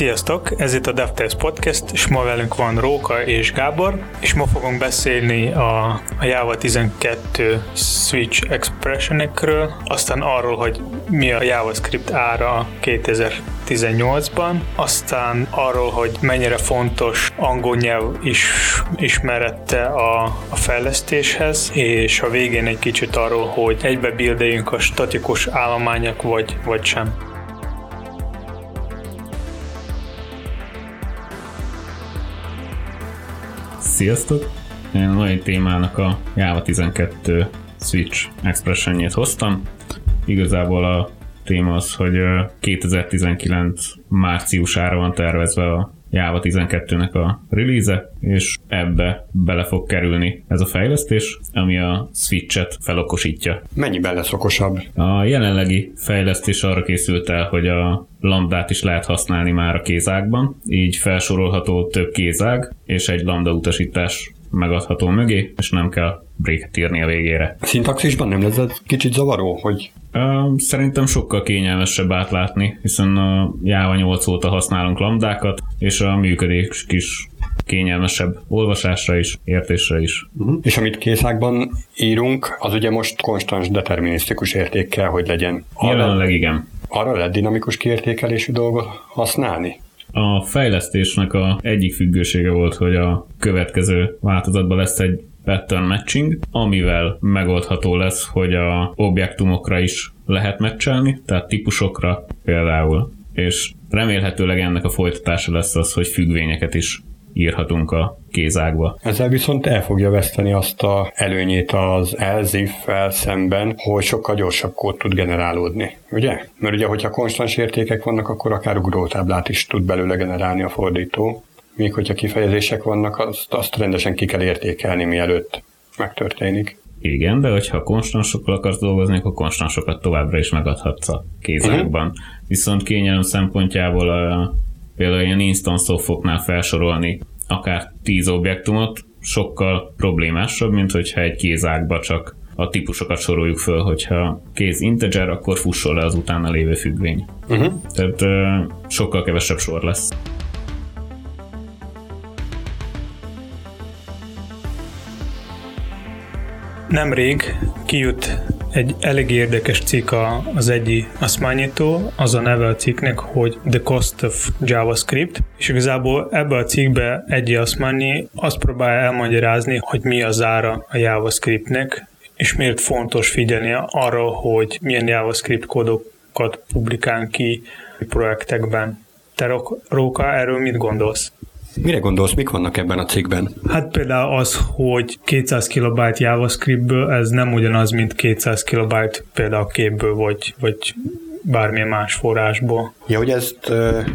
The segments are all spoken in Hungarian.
Sziasztok, ez itt a DevTest Podcast, és ma velünk van Róka és Gábor, és ma fogunk beszélni a, a Java 12 Switch expressionekről, aztán arról, hogy mi a JavaScript ára 2018-ban, aztán arról, hogy mennyire fontos angol nyelv is ismerette a, a fejlesztéshez, és a végén egy kicsit arról, hogy egybe bildeljünk a statikus állományok, vagy, vagy sem. Sziasztok! Én a mai témának a Java 12 Switch expressionjét hoztam. Igazából a téma az, hogy 2019 márciusára van tervezve a Java 12-nek a release és ebbe bele fog kerülni ez a fejlesztés, ami a Switch-et felokosítja. Mennyiben lesz okosabb? A jelenlegi fejlesztés arra készült el, hogy a lambdát is lehet használni már a kézágban, így felsorolható több kézág, és egy lambda utasítás megadható mögé, és nem kell breaket írni a végére. A szintaxisban nem lesz ez kicsit zavaró, hogy Szerintem sokkal kényelmesebb átlátni, hiszen a Java 8 óta használunk lambdákat, és a működés is kényelmesebb olvasásra is, értésre is. Uh-huh. És amit készákban írunk, az ugye most konstans determinisztikus értékkel, hogy legyen. Arra, Jelenleg igen. Arra lehet dinamikus kiértékelésű dolgot használni? A fejlesztésnek a egyik függősége volt, hogy a következő változatban lesz egy pattern matching, amivel megoldható lesz, hogy a objektumokra is lehet meccselni, tehát típusokra például. És remélhetőleg ennek a folytatása lesz az, hogy függvényeket is írhatunk a kézágba. Ezzel viszont el fogja veszteni azt a előnyét az elzif-fel szemben, hogy sokkal gyorsabb kód tud generálódni, ugye? Mert ugye, hogyha konstans értékek vannak, akkor akár ugrótáblát is tud belőle generálni a fordító, még hogyha kifejezések vannak, azt, azt rendesen ki kell értékelni, mielőtt megtörténik. Igen, de hogyha konstansokkal akarsz dolgozni, akkor konstansokat továbbra is megadhatsz a kézákban. Uh-huh. Viszont kényelem szempontjából a, például ilyen instance foknál felsorolni akár 10 objektumot, sokkal problémásabb, mint hogyha egy kézákba csak a típusokat soroljuk föl, hogyha kéz integer, akkor fussol le az utána lévő függvény. Uh-huh. Tehát uh, sokkal kevesebb sor lesz. Nemrég kijut egy elég érdekes cikk az egyi Asmányitól, az a neve a cikknek, hogy The Cost of JavaScript, és igazából ebbe a cikkbe egyi Asmányi azt próbálja elmagyarázni, hogy mi az ára a JavaScriptnek, és miért fontos figyelni arra, hogy milyen JavaScript kódokat publikálunk ki projektekben. Te Róka, erről mit gondolsz? Mire gondolsz, mik vannak ebben a cikkben? Hát például az, hogy 200 kilobyte JavaScriptből ez nem ugyanaz, mint 200 kilobyte például képből, vagy, vagy bármilyen más forrásból. Ja, hogy ezt uh,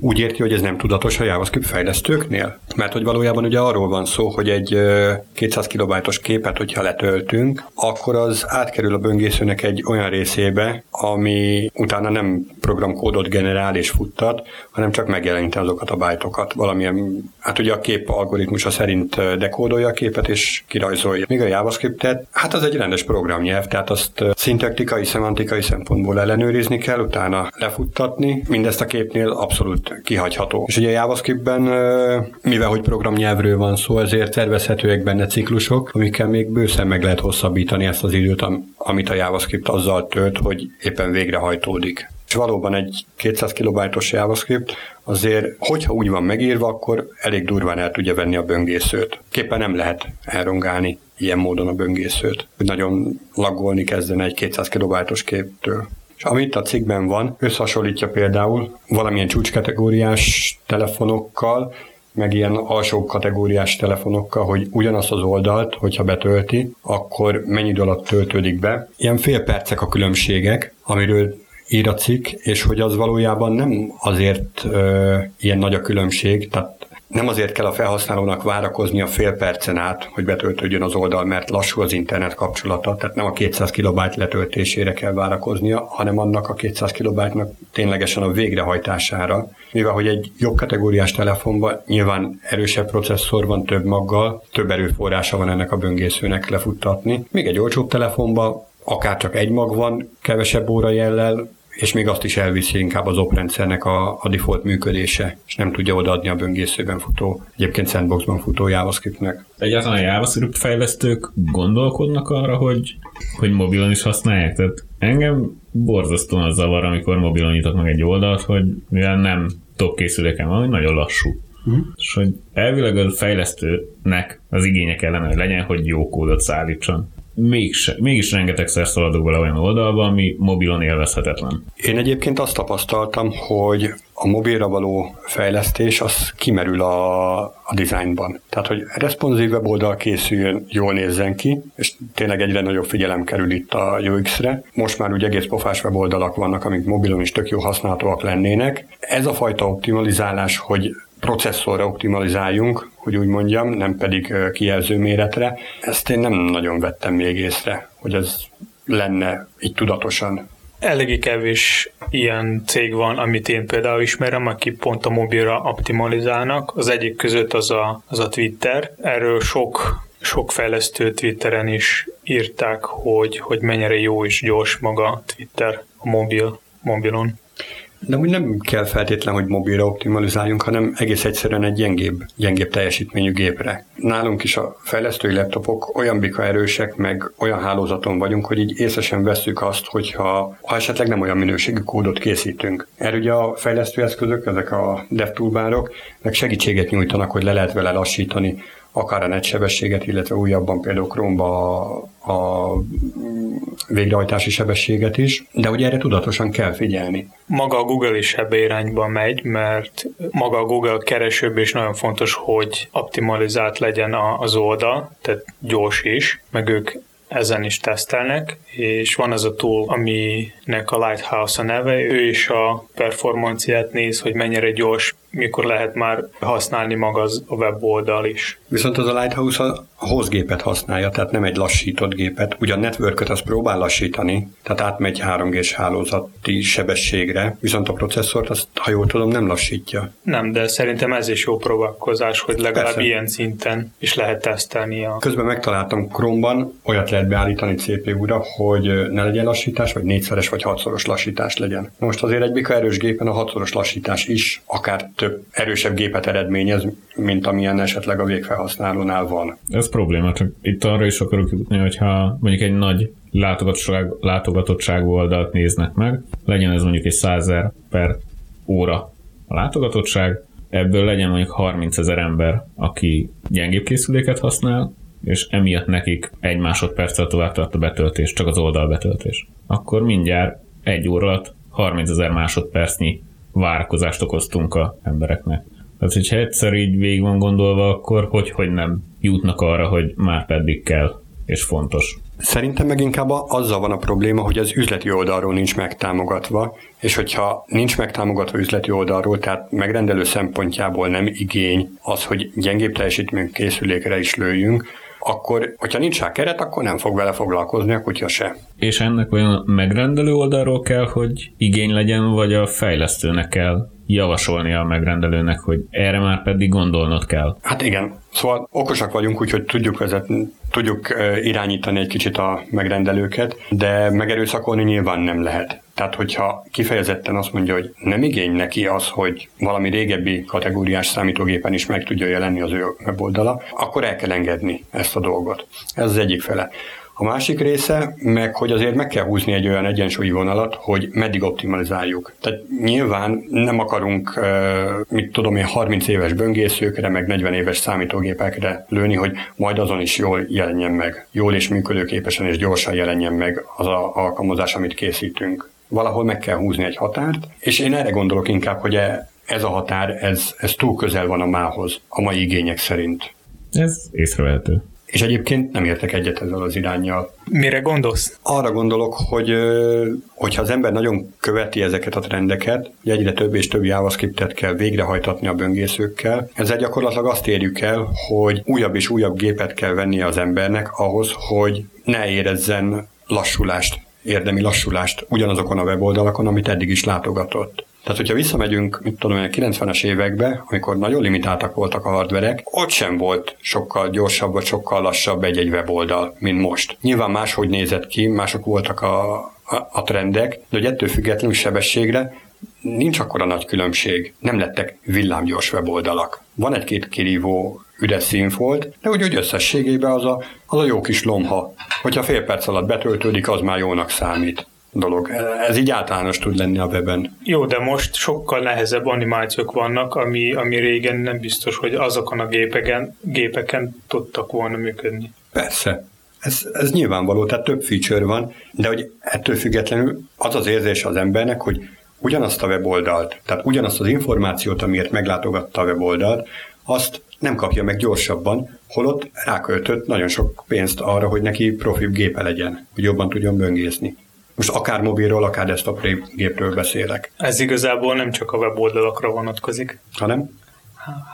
úgy érti, hogy ez nem tudatos a JavaScript fejlesztőknél? Mert hogy valójában ugye arról van szó, hogy egy uh, 200 kilobájtos képet, hogyha letöltünk, akkor az átkerül a böngészőnek egy olyan részébe, ami utána nem programkódot generál és futtat, hanem csak megjeleníti azokat a bájtokat. Valamilyen, hát ugye a kép algoritmusa szerint dekódolja a képet és kirajzolja. Míg a JavaScriptet, hát az egy rendes programnyelv, tehát azt szintaktikai, szemantikai szempontból ellenőrizni kell, utána lefuttatni, mindezt a képnél abszolút kihagyható. És ugye a JavaScriptben, mivel hogy programnyelvről van szó, ezért tervezhetőek benne ciklusok, amikkel még bőszen meg lehet hosszabbítani ezt az időt, amit a JavaScript azzal tölt, hogy éppen végrehajtódik. És valóban egy 200 kilobájtos JavaScript azért, hogyha úgy van megírva, akkor elég durván el tudja venni a böngészőt. Képpen nem lehet elrongálni ilyen módon a böngészőt, hogy nagyon laggolni kezdene egy 200 kilobájtos képtől. És amit a cikkben van, összehasonlítja például valamilyen csúcskategóriás telefonokkal, meg ilyen alsó kategóriás telefonokkal, hogy ugyanazt az oldalt, hogyha betölti, akkor mennyi idő alatt töltődik be. Ilyen fél percek a különbségek, amiről ír a cikk, és hogy az valójában nem azért ö, ilyen nagy a különbség, tehát nem azért kell a felhasználónak várakozni a fél percen át, hogy betöltődjön az oldal, mert lassú az internet kapcsolata, tehát nem a 200 kilobájt letöltésére kell várakoznia, hanem annak a 200 kilobájtnak ténylegesen a végrehajtására. Mivel, hogy egy jobb kategóriás telefonban nyilván erősebb processzor van több maggal, több erőforrása van ennek a böngészőnek lefuttatni. Még egy olcsóbb telefonban akár csak egy mag van, kevesebb óra jellel, és még azt is elviszi inkább az oprendszernek a, a default működése, és nem tudja odaadni a böngészőben futó, egyébként sandboxban futó JavaScriptnek. Egyáltalán a JavaScript fejlesztők gondolkodnak arra, hogy, hogy mobilon is használják? Tehát engem borzasztóan az zavar, amikor mobilon nyitok meg egy oldalt, hogy mivel nem top készüléken van, hogy nagyon lassú. Uh-huh. És hogy elvileg a fejlesztőnek az igénye kellene, hogy legyen, hogy jó kódot szállítson mégse, mégis rengetegszer szaladok bele olyan oldalba, ami mobilon élvezhetetlen. Én egyébként azt tapasztaltam, hogy a mobilra való fejlesztés az kimerül a, a designban. Tehát, hogy responsív weboldal készüljön, jól nézzen ki, és tényleg egyre nagyobb figyelem kerül itt a UX-re. Most már ugye egész pofás weboldalak vannak, amik mobilon is tök jó használhatóak lennének. Ez a fajta optimalizálás, hogy processzorra optimalizáljunk, hogy úgy mondjam, nem pedig kijelző méretre. Ezt én nem nagyon vettem még észre, hogy ez lenne így tudatosan. Eléggé kevés ilyen cég van, amit én például ismerem, aki pont a mobilra optimalizálnak. Az egyik között az a, az a Twitter. Erről sok sok fejlesztő Twitteren is írták, hogy, hogy mennyire jó és gyors maga Twitter a mobil, mobilon. De úgy nem kell feltétlen, hogy mobilra optimalizáljunk, hanem egész egyszerűen egy gyengébb, gyengébb teljesítményű gépre. Nálunk is a fejlesztői laptopok olyan bika erősek, meg olyan hálózaton vagyunk, hogy így észesen veszük azt, hogyha ha esetleg nem olyan minőségű kódot készítünk. Erről ugye a fejlesztőeszközök, ezek a DevToolbárok, meg segítséget nyújtanak, hogy le lehet vele lassítani akár a netsebességet, illetve újabban például Chrome-ba a, a végrehajtási sebességet is, de ugye erre tudatosan kell figyelni. Maga a Google is ebbe irányba megy, mert maga a Google keresőbb és nagyon fontos, hogy optimalizált legyen az oldal, tehát gyors is, meg ők ezen is tesztelnek, és van az a tool, aminek a Lighthouse a neve, ő is a performanciát néz, hogy mennyire gyors, mikor lehet már használni maga az a weboldal is. Viszont az a Lighthouse a hozgépet használja, tehát nem egy lassított gépet. Ugye a network az próbál lassítani, tehát átmegy 3 g hálózati sebességre, viszont a processzort azt, ha jól tudom, nem lassítja. Nem, de szerintem ez is jó próbálkozás, hogy legalább Persze. ilyen szinten is lehet tesztelni. A... Közben megtaláltam Chrome-ban, olyat lehet beállítani CPU-ra, hogy ne legyen lassítás, vagy négyszeres, vagy hatszoros lassítás legyen. Most azért egy bika erős gépen a hatszoros lassítás is akár több erősebb gépet eredményez, mint amilyen esetleg a végfelhasználónál van. Ez probléma, csak itt arra is akarok jutni, hogyha mondjuk egy nagy látogatottság, látogatottságú oldalt néznek meg, legyen ez mondjuk egy 100 per óra a látogatottság, ebből legyen mondjuk 30 ezer ember, aki gyengébb készüléket használ, és emiatt nekik egy másodperccel tovább tart a betöltés, csak az oldal betöltés. Akkor mindjárt egy óra alatt 30 ezer másodpercnyi várakozást okoztunk a embereknek. Tehát, hogyha egyszer így végig van gondolva, akkor hogy, hogy nem jutnak arra, hogy már pedig kell, és fontos. Szerintem meg inkább azzal van a probléma, hogy az üzleti oldalról nincs megtámogatva, és hogyha nincs megtámogatva üzleti oldalról, tehát megrendelő szempontjából nem igény az, hogy gyengébb teljesítmény készülékre is lőjünk, akkor, hogyha nincs rá keret, akkor nem fog vele foglalkozni a kutya se. És ennek olyan megrendelő oldalról kell, hogy igény legyen, vagy a fejlesztőnek kell javasolni a megrendelőnek, hogy erre már pedig gondolnod kell. Hát igen, szóval okosak vagyunk, úgyhogy tudjuk vezetni, tudjuk irányítani egy kicsit a megrendelőket, de megerőszakolni nyilván nem lehet. Tehát, hogyha kifejezetten azt mondja, hogy nem igény neki az, hogy valami régebbi kategóriás számítógépen is meg tudja jelenni az ő weboldala, akkor el kell engedni ezt a dolgot. Ez az egyik fele. A másik része meg, hogy azért meg kell húzni egy olyan egyensúlyi vonalat, hogy meddig optimalizáljuk. Tehát nyilván nem akarunk, mit tudom én, 30 éves böngészőkre, meg 40 éves számítógépekre lőni, hogy majd azon is jól jelenjen meg. Jól és működőképesen és gyorsan jelenjen meg az a alkalmazás, amit készítünk. Valahol meg kell húzni egy határt, és én erre gondolok inkább, hogy e, ez a határ, ez, ez túl közel van a mához, a mai igények szerint. Ez észrevehető. És egyébként nem értek egyet ezzel az irányjal. Mire gondolsz? Arra gondolok, hogy hogyha az ember nagyon követi ezeket a trendeket, hogy egyre több és több JavaScriptet kell végrehajtatni a böngészőkkel, ezzel gyakorlatilag azt érjük el, hogy újabb és újabb gépet kell vennie az embernek ahhoz, hogy ne érezzen lassulást, érdemi lassulást ugyanazokon a weboldalakon, amit eddig is látogatott. Tehát, hogyha visszamegyünk, mit tudom, a 90-es évekbe, amikor nagyon limitáltak voltak a hardverek, ott sem volt sokkal gyorsabb vagy sokkal lassabb egy-egy weboldal, mint most. Nyilván máshogy nézett ki, mások voltak a, a, a trendek, de hogy ettől függetlenül sebességre nincs akkora nagy különbség. Nem lettek villámgyors weboldalak. Van egy-két kirívó üres színfolt, de úgy, hogy összességében az a, az a jó kis lomha. Hogyha fél perc alatt betöltődik, az már jónak számít dolog. Ez így általános tud lenni a weben. Jó, de most sokkal nehezebb animációk vannak, ami, ami régen nem biztos, hogy azokon a gépeken, gépeken tudtak volna működni. Persze. Ez, ez nyilvánvaló, tehát több feature van, de hogy ettől függetlenül az az érzés az embernek, hogy ugyanazt a weboldalt, tehát ugyanazt az információt, amiért meglátogatta a weboldalt, azt nem kapja meg gyorsabban, holott ráköltött nagyon sok pénzt arra, hogy neki profi gépe legyen, hogy jobban tudjon böngészni. Most akár mobilról, akár desktop gépről beszélek. Ez igazából nem csak a weboldalakra vonatkozik. Hanem?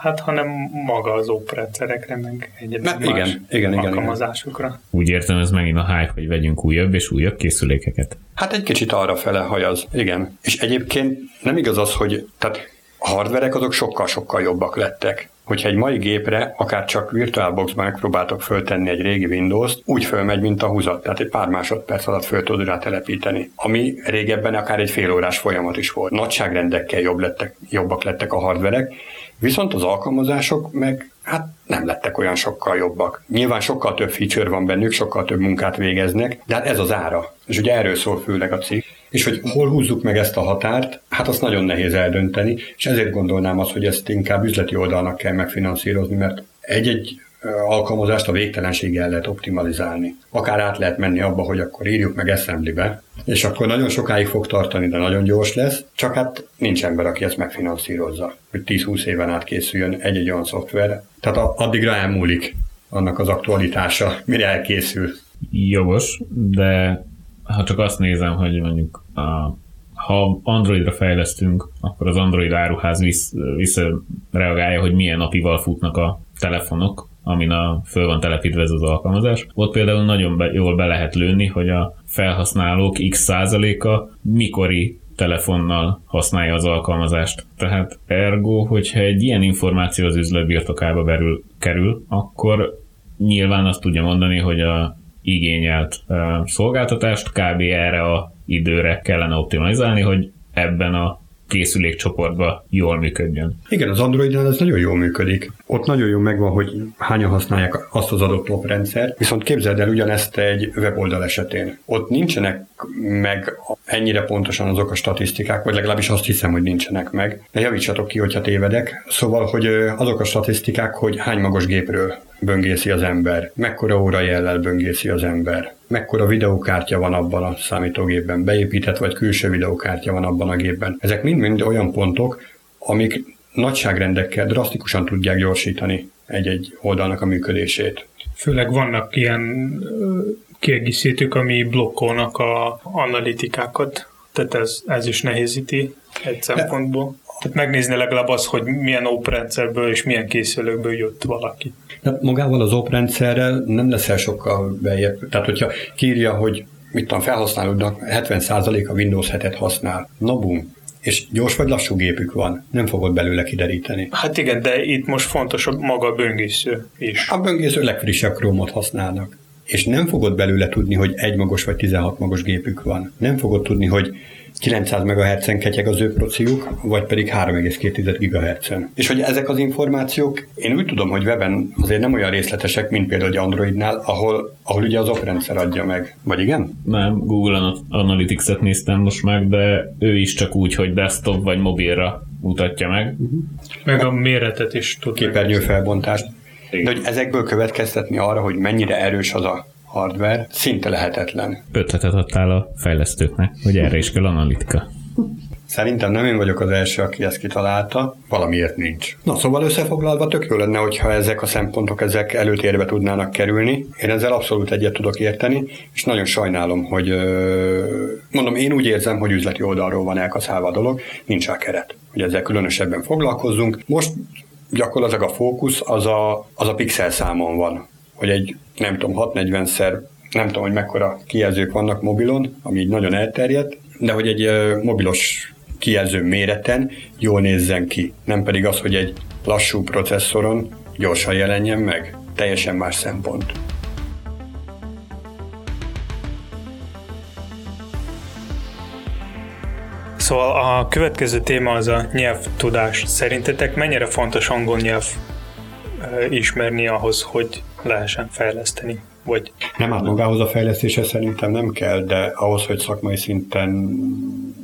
Hát, hanem maga az operendszerekre, meg egyéb más igen, igen, alkalmazásokra. Igen. Úgy értem, ez megint a hype, hogy vegyünk újabb és újabb készülékeket. Hát egy kicsit arra fele hajaz, igen. És egyébként nem igaz az, hogy tehát a hardverek azok sokkal-sokkal jobbak lettek hogyha egy mai gépre akár csak VirtualBox-ban megpróbáltok föltenni egy régi Windows-t, úgy fölmegy, mint a húzat, tehát egy pár másodperc alatt föl tudod rá telepíteni. Ami régebben akár egy fél órás folyamat is volt. Nagyságrendekkel jobb lettek, jobbak lettek a hardverek, viszont az alkalmazások meg hát nem lettek olyan sokkal jobbak. Nyilván sokkal több feature van bennük, sokkal több munkát végeznek, de hát ez az ára. És ugye erről szól főleg a cikk. És hogy hol húzzuk meg ezt a határt, hát azt nagyon nehéz eldönteni, és ezért gondolnám azt, hogy ezt inkább üzleti oldalnak kell megfinanszírozni, mert egy-egy alkalmazást a végtelenség el lehet optimalizálni. Akár át lehet menni abba, hogy akkor írjuk meg assembly és akkor nagyon sokáig fog tartani, de nagyon gyors lesz, csak hát nincs ember, aki ezt megfinanszírozza, hogy 10-20 éven át készüljön egy-egy olyan szoftver. Tehát addigra elmúlik annak az aktualitása, mire elkészül. Jogos, de ha csak azt nézem, hogy mondjuk a, ha Androidra fejlesztünk, akkor az Android áruház visz, visszareagálja, hogy milyen napival futnak a telefonok, amin a, föl van telepítve ez az alkalmazás. Ott például nagyon be, jól be lehet lőni, hogy a felhasználók x százaléka mikori telefonnal használja az alkalmazást. Tehát ergo, hogyha egy ilyen információ az üzlet birtokába berül, kerül, akkor nyilván azt tudja mondani, hogy a igényelt szolgáltatást kb. erre a időre kellene optimalizálni, hogy ebben a készülékcsoportba jól működjön. Igen, az Androidnál ez nagyon jól működik. Ott nagyon jól megvan, hogy hányan használják azt az adott oprendszert, viszont képzeld el ugyanezt egy weboldal esetén. Ott nincsenek meg ennyire pontosan azok a statisztikák, vagy legalábbis azt hiszem, hogy nincsenek meg. De javítsatok ki, hogyha tévedek. Szóval, hogy azok a statisztikák, hogy hány magas gépről böngészi az ember, mekkora óra jellel böngészi az ember, mekkora videókártya van abban a számítógépben, beépített vagy külső videókártya van abban a gépben. Ezek mind-mind olyan pontok, amik nagyságrendekkel drasztikusan tudják gyorsítani egy-egy oldalnak a működését. Főleg vannak ilyen kiegészítők, ami blokkolnak a analitikákat, tehát ez, ez is nehézíti egy szempontból. Tehát megnézni legalább az, hogy milyen oprendszerből és milyen készülőkből jött valaki. De magával az oprendszerrel nem leszel sokkal bejebb. Tehát, hogyha kírja, hogy mit tudom, felhasználódnak 70% a Windows 7-et használ. Na bum, és gyors vagy lassú gépük van, nem fogod belőle kideríteni. Hát igen, de itt most fontos a maga a böngésző is. A böngésző legfrissebb krómot használnak. És nem fogod belőle tudni, hogy egy magos vagy 16 magos gépük van. Nem fogod tudni, hogy 900 MHz-en ketyeg az ő prociuk, vagy pedig 3,2 GHz-en. És hogy ezek az információk, én úgy tudom, hogy weben azért nem olyan részletesek, mint például egy Androidnál, ahol, ahol ugye az oprendszer adja meg. Vagy igen? Nem, Google Analytics-et néztem most meg, de ő is csak úgy, hogy desktop vagy mobilra mutatja meg. Uh-huh. Meg a méretet is tud. Képernyő felbontást. De hogy ezekből következtetni arra, hogy mennyire erős az a hardware szinte lehetetlen. Ötletet adtál a fejlesztőknek, hogy erre is kell analitika. Szerintem nem én vagyok az első, aki ezt kitalálta, valamiért nincs. Na szóval összefoglalva tök jó lenne, hogyha ezek a szempontok ezek előtérbe tudnának kerülni. Én ezzel abszolút egyet tudok érteni, és nagyon sajnálom, hogy mondom, én úgy érzem, hogy üzleti oldalról van elkaszálva a dolog, nincs a keret, hogy ezzel különösebben foglalkozzunk. Most gyakorlatilag a fókusz az a, az a pixel számon van hogy egy, nem tudom, 640-szer, nem tudom, hogy mekkora kijelzők vannak mobilon, ami így nagyon elterjedt, de hogy egy mobilos kijelző méreten jól nézzen ki, nem pedig az, hogy egy lassú processzoron gyorsan jelenjen meg. Teljesen más szempont. Szóval a következő téma az a nyelvtudás. Szerintetek mennyire fontos angol nyelv ismerni ahhoz, hogy lehessen fejleszteni? Vagy... Nem, hát magához a fejlesztéshez szerintem nem kell, de ahhoz, hogy szakmai szinten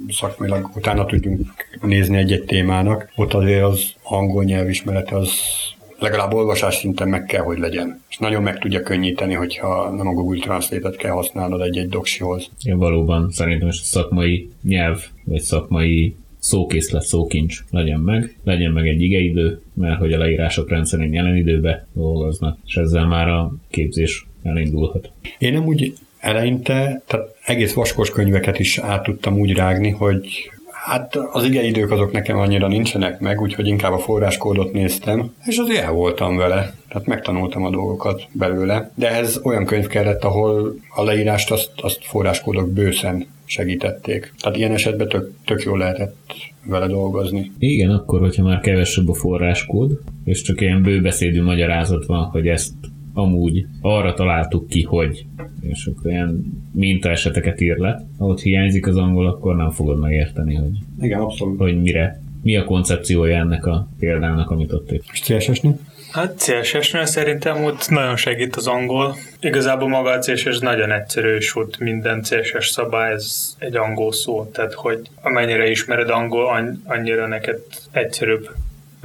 szakmailag utána tudjunk nézni egy-egy témának, ott azért az angol nyelvismerete az legalább olvasás szinten meg kell, hogy legyen. És nagyon meg tudja könnyíteni, hogyha nem a Google Translate-et kell használnod egy-egy doksihoz. Én valóban szerintem is a szakmai nyelv, vagy szakmai szókészlet, szókincs legyen meg, legyen meg egy igeidő, mert hogy a leírások rendszerint jelen időbe dolgoznak, és ezzel már a képzés elindulhat. Én nem úgy eleinte, tehát egész vaskos könyveket is át tudtam úgy rágni, hogy Hát az igeidők azok nekem annyira nincsenek meg, úgyhogy inkább a forráskódot néztem, és azért el voltam vele. Tehát megtanultam a dolgokat belőle. De ez olyan könyv kellett, ahol a leírást azt, azt forráskódok bőszen segítették. Tehát ilyen esetben tök, tök jól lehetett vele dolgozni. Igen, akkor, hogyha már kevesebb a forráskód, és csak ilyen bőbeszédű magyarázat van, hogy ezt amúgy arra találtuk ki, hogy és akkor ilyen mintaeseteket ír le. Ahogy hiányzik az angol, akkor nem fogod megérteni, hogy, Igen, abszolút. hogy mire, mi a koncepciója ennek a példának, amit ott ír. És CSS-nél? Hát CSS-nél szerintem ott nagyon segít az angol. Igazából maga a CSS nagyon egyszerű, és ott minden CSS szabály ez egy angol szó, tehát hogy amennyire ismered angol, annyira neked egyszerűbb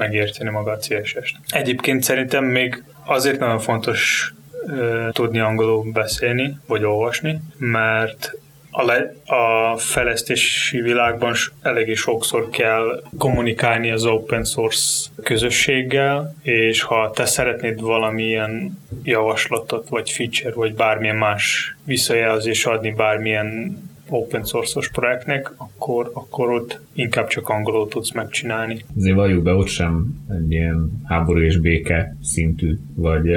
megérteni maga a CSS-t. Egyébként szerintem még azért nagyon fontos uh, tudni angolul beszélni, vagy olvasni, mert a, le, a fejlesztési világban eléggé sokszor kell kommunikálni az open source közösséggel, és ha te szeretnéd valamilyen javaslatot, vagy feature, vagy bármilyen más visszajelzés adni bármilyen open source-os projektnek, akkor, akkor ott inkább csak angolul tudsz megcsinálni. Azért valljuk be, ott sem egy ilyen háború és béke szintű, vagy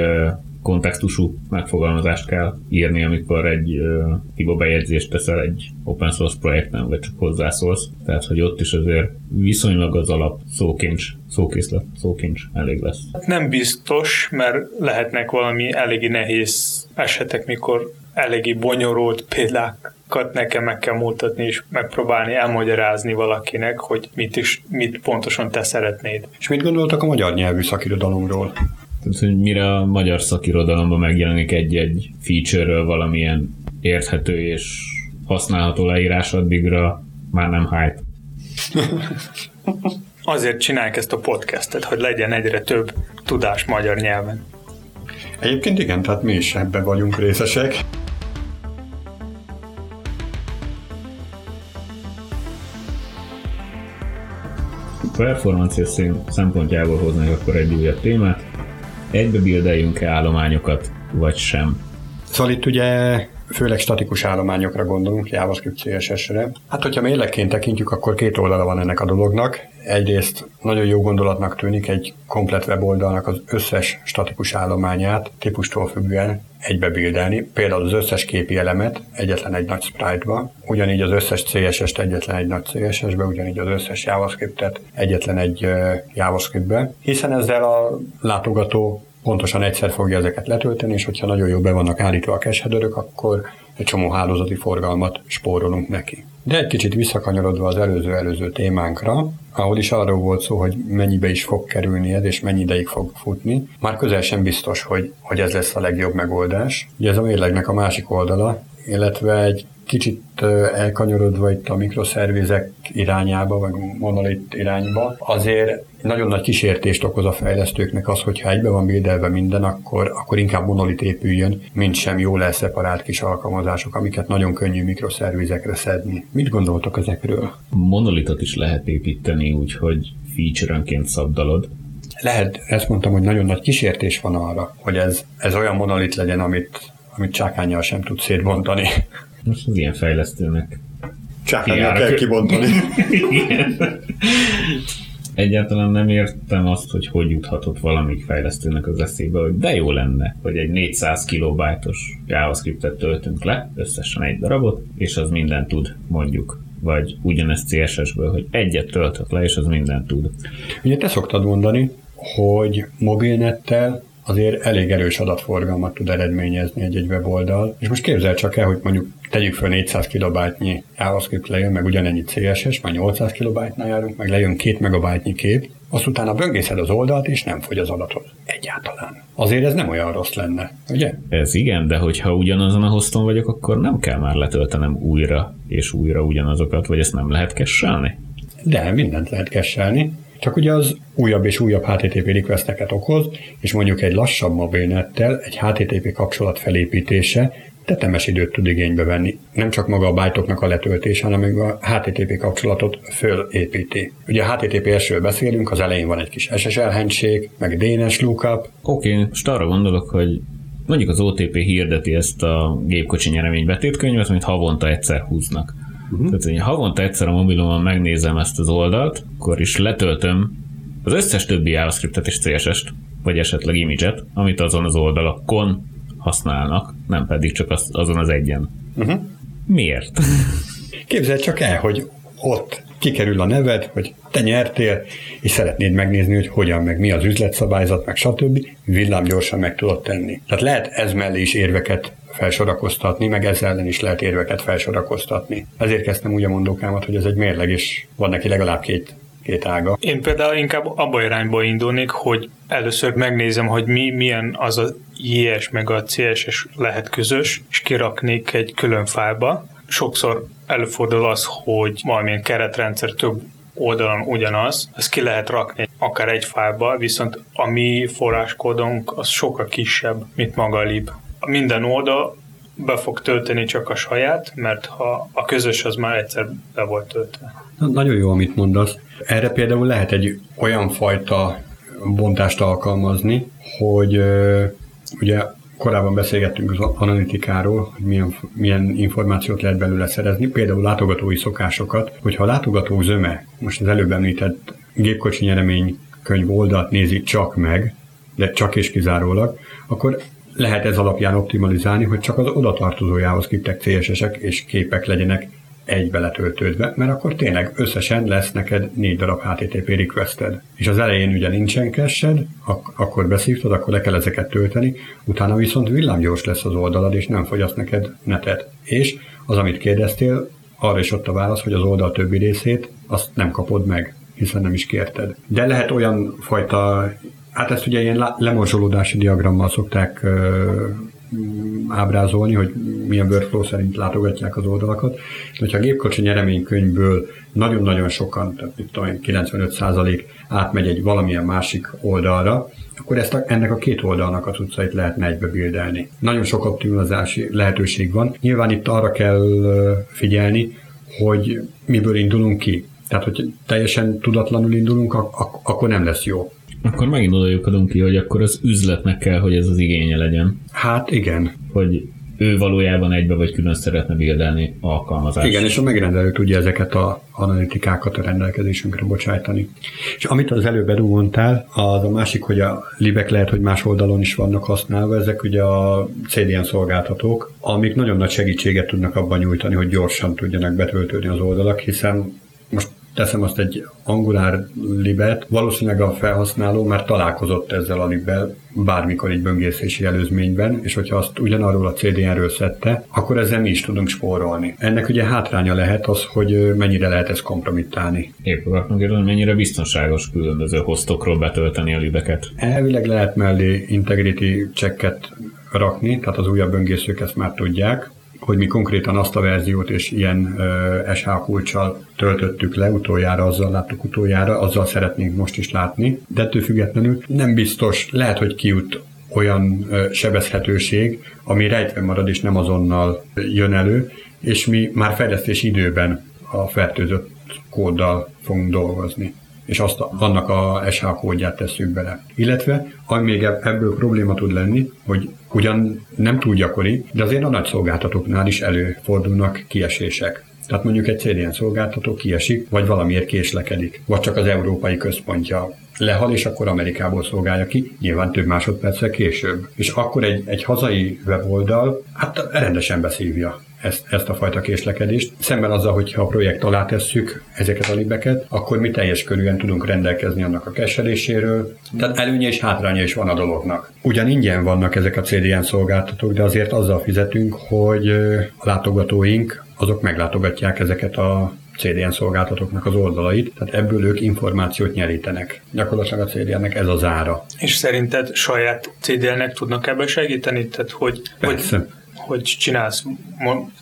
kontextusú megfogalmazást kell írni, amikor egy uh, hiba bejegyzést teszel egy open source projekten, vagy csak hozzászólsz. Tehát, hogy ott is azért viszonylag az alap szókincs, szókészlet, szókincs elég lesz. Nem biztos, mert lehetnek valami eléggé nehéz esetek, mikor eléggé bonyolult példákat nekem meg kell mutatni, és megpróbálni elmagyarázni valakinek, hogy mit is, mit pontosan te szeretnéd. És mit gondoltak a magyar nyelvű szakirodalomról? Tehát, hogy mire a magyar szakirodalomban megjelenik egy-egy feature-ről valamilyen érthető és használható leírás, addigra már nem hype. Azért csinálják ezt a podcastet, hogy legyen egyre több tudás magyar nyelven. Egyébként igen, tehát mi is ebben vagyunk részesek. Performancia szempontjából hoznak akkor egy újabb témát. Egybe bildeljünk-e állományokat, vagy sem? Szóval itt ugye főleg statikus állományokra gondolunk, JavaScript CSS-re. Hát, hogyha mérlegként tekintjük, akkor két oldala van ennek a dolognak. Egyrészt nagyon jó gondolatnak tűnik egy komplet weboldalnak az összes statikus állományát típustól függően egybe például az összes képi elemet egyetlen egy nagy sprite-ba, ugyanígy az összes CSS-t egyetlen egy nagy CSS-be, ugyanígy az összes JavaScript-et egyetlen egy JavaScript-be, hiszen ezzel a látogató pontosan egyszer fogja ezeket letölteni, és hogyha nagyon jól be vannak állítva a cache akkor egy csomó hálózati forgalmat spórolunk neki. De egy kicsit visszakanyarodva az előző-előző témánkra, ahol is arról volt szó, hogy mennyibe is fog kerülni ez, és mennyi ideig fog futni, már közel sem biztos, hogy, hogy ez lesz a legjobb megoldás. Ugye ez a mérlegnek a másik oldala, illetve egy kicsit elkanyarodva itt a mikroszervizek irányába, vagy monolit irányba, azért nagyon nagy kísértést okoz a fejlesztőknek az, hogyha egybe van bildelve minden, akkor, akkor inkább monolit épüljön, mint sem jól elszeparált kis alkalmazások, amiket nagyon könnyű mikroszervizekre szedni. Mit gondoltok ezekről? Monolitot is lehet építeni úgy, hogy feature-önként szabdalod, lehet, ezt mondtam, hogy nagyon nagy kísértés van arra, hogy ez, ez olyan monolit legyen, amit, amit csákányjal sem tud szétbontani. Most az ilyen fejlesztőnek. Csákányjal kell kibontani. Egyáltalán nem értem azt, hogy hogy juthatott valamik fejlesztőnek az eszébe, hogy de jó lenne, hogy egy 400 kilobájtos JavaScriptet töltünk le, összesen egy darabot, és az mindent tud, mondjuk vagy ugyanezt CSS-ből, hogy egyet töltök le, és az mindent tud. Ugye te szoktad mondani, hogy mobilnettel azért elég erős adatforgalmat tud eredményezni egy-egy weboldal. És most képzel csak el, hogy mondjuk tegyük fel 400 kilobájtnyi JavaScript lejön, meg ugyanennyi CSS, majd 800 kilobájtnál járunk, meg lejön 2 megabájtnyi kép, azt utána böngészed az oldalt, és nem fogy az adatod. Egyáltalán. Azért ez nem olyan rossz lenne, ugye? Ez igen, de hogyha ugyanazon a hoston vagyok, akkor nem kell már letöltenem újra és újra ugyanazokat, vagy ezt nem lehet kesselni? De mindent lehet kesselni. Csak ugye az újabb és újabb HTTP requesteket okoz, és mondjuk egy lassabb mobilnettel egy HTTP kapcsolat felépítése tetemes időt tud igénybe venni. Nem csak maga a bájtoknak a letöltése, hanem még a HTTP kapcsolatot fölépíti. Ugye a HTTPS-ről beszélünk, az elején van egy kis SSL handshake, meg DNS lookup. Oké, okay, most arra gondolok, hogy mondjuk az OTP hirdeti ezt a gépkocsi nyeremény betétkönyvet, amit havonta egyszer húznak. Uh-huh. Tehát, hogy havonta egyszer a mobilomon megnézem ezt az oldalt, akkor is letöltöm az összes többi JavaScriptet és CSS-t, vagy esetleg image-et, amit azon az oldalakon használnak, nem pedig csak az, azon az egyen. Uh-huh. Miért? Képzeld csak el, hogy ott kikerül a neved, hogy te nyertél, és szeretnéd megnézni, hogy hogyan, meg mi az üzletszabályzat, meg stb. villámgyorsan meg tudod tenni. Tehát lehet ez mellé is érveket felsorakoztatni, meg ezzel ellen is lehet érveket felsorakoztatni. Ezért kezdtem úgy a mondókámat, hogy ez egy mérleg, és van neki legalább két két ága. Én például inkább abba irányba indulnék, hogy először megnézem, hogy mi, milyen az a JS meg a CSS lehet közös, és kiraknék egy külön fájlba. Sokszor előfordul az, hogy valamilyen keretrendszer több oldalon ugyanaz, ezt ki lehet rakni akár egy fájlba, viszont a mi forráskódunk az sokkal kisebb, mint maga a lib. Minden oldal be fog tölteni csak a saját, mert ha a közös az már egyszer be volt töltve. Na, nagyon jó, amit mondasz. Erre például lehet egy olyan fajta bontást alkalmazni, hogy ugye korábban beszélgettünk az analitikáról, hogy milyen, milyen információt lehet belőle szerezni, például látogatói szokásokat, hogyha a látogató zöme, most az előbb említett gépkocsi nyeremény könyv oldalt nézi csak meg, de csak és kizárólag, akkor lehet ez alapján optimalizálni, hogy csak az oda tartozó JavaScriptek, CSS-ek és képek legyenek egybe letöltődve, mert akkor tényleg összesen lesz neked négy darab HTTP requested. És az elején ugye nincsen cache ak- akkor beszívtad, akkor le kell ezeket tölteni, utána viszont villámgyors lesz az oldalad, és nem fogyaszt neked netet. És az, amit kérdeztél, arra is ott a válasz, hogy az oldal többi részét azt nem kapod meg, hiszen nem is kérted. De lehet olyan fajta Hát ezt ugye ilyen lemorzsolódási diagrammal szokták ábrázolni, hogy milyen workflow szerint látogatják az oldalakat. Hogyha a gépkocsi nyereménykönyvből nagyon-nagyon sokan, tehát mit tudom 95% átmegy egy valamilyen másik oldalra, akkor ezt a, ennek a két oldalnak a cuccait lehetne egybe bildelni. Nagyon sok optimizási lehetőség van. Nyilván itt arra kell figyelni, hogy miből indulunk ki. Tehát, hogy teljesen tudatlanul indulunk, ak- ak- akkor nem lesz jó. Akkor megint oda ki, hogy akkor az üzletnek kell, hogy ez az igénye legyen. Hát igen. Hogy ő valójában egybe vagy külön szeretne bildelni alkalmazást. Igen, és a megrendelő tudja ezeket a analitikákat a rendelkezésünkre bocsájtani. És amit az előbb mondtál, az a másik, hogy a libek lehet, hogy más oldalon is vannak használva, ezek ugye a CDN szolgáltatók, amik nagyon nagy segítséget tudnak abban nyújtani, hogy gyorsan tudjanak betöltődni az oldalak, hiszen most teszem azt egy Angular libet, valószínűleg a felhasználó már találkozott ezzel a libbel bármikor egy böngészési előzményben, és hogyha azt ugyanarról a CDN-ről szedte, akkor ezzel mi is tudunk spórolni. Ennek ugye hátránya lehet az, hogy mennyire lehet ezt kompromittálni. Épp akartam kérdezni, mennyire biztonságos különböző hostokról betölteni a libeket. Elvileg lehet mellé integrity checket rakni, tehát az újabb böngészők ezt már tudják, hogy mi konkrétan azt a verziót és ilyen uh, SH kulcsal töltöttük le utoljára, azzal láttuk utoljára, azzal szeretnénk most is látni, de ettől függetlenül nem biztos, lehet, hogy kijut olyan uh, sebezhetőség, ami rejtve marad és nem azonnal jön elő, és mi már fejlesztés időben a fertőzött kóddal fogunk dolgozni és azt, annak a SH kódját tesszük bele. Illetve, ami még ebből probléma tud lenni, hogy ugyan nem túl gyakori, de azért a nagy szolgáltatóknál is előfordulnak kiesések. Tehát mondjuk egy CDN szolgáltató kiesik, vagy valamiért késlekedik, vagy csak az európai központja lehal, és akkor Amerikából szolgálja ki, nyilván több másodperccel később. És akkor egy, egy hazai weboldal, hát rendesen beszívja ezt, ezt a fajta késlekedést. Szemben azzal, hogyha a projekt alá tesszük ezeket a libeket, akkor mi teljes körülön tudunk rendelkezni annak a keseléséről. Tehát előnye és hátránya is van a dolognak. Ugyan ingyen vannak ezek a CDN szolgáltatók, de azért azzal fizetünk, hogy a látogatóink azok meglátogatják ezeket a CDN szolgáltatóknak az oldalait, tehát ebből ők információt nyerítenek. Gyakorlatilag a CDN-nek ez az ára. És szerinted saját CDN-nek tudnak ebben segíteni? Tehát hogy, Persze. hogy hogy csinálsz,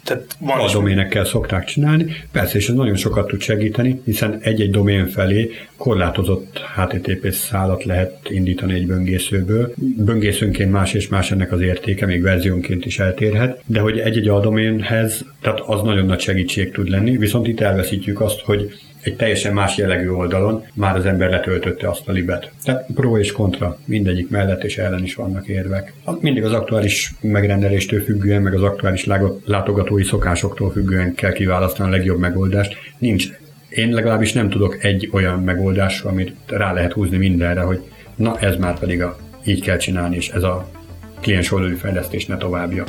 tehát van a doménekkel szokták csinálni, persze, és ez nagyon sokat tud segíteni, hiszen egy-egy domén felé korlátozott HTTP szállat lehet indítani egy böngészőből. Böngészőnként más és más ennek az értéke, még verziónként is eltérhet, de hogy egy-egy aldoménhez, tehát az nagyon nagy segítség tud lenni, viszont itt elveszítjük azt, hogy egy teljesen más jellegű oldalon már az ember letöltötte azt a libet. Tehát pro és kontra mindegyik mellett és ellen is vannak érvek. Mindig az aktuális megrendeléstől függően, meg az aktuális látogatói szokásoktól függően kell kiválasztani a legjobb megoldást. Nincs én legalábbis nem tudok egy olyan megoldásra, amit rá lehet húzni mindenre, hogy na ez már pedig a, így kell csinálni, és ez a kliens oldalú fejlesztés ne továbbja.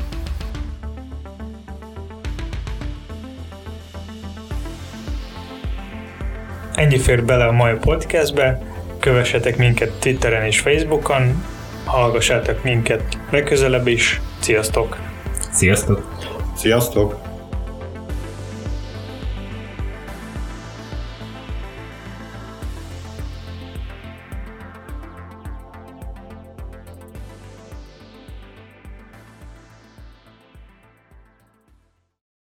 Ennyi fér bele a mai podcastbe, kövessetek minket Twitteren és Facebookon, hallgassátok minket legközelebb is. Sziasztok! Sziasztok! Sziasztok!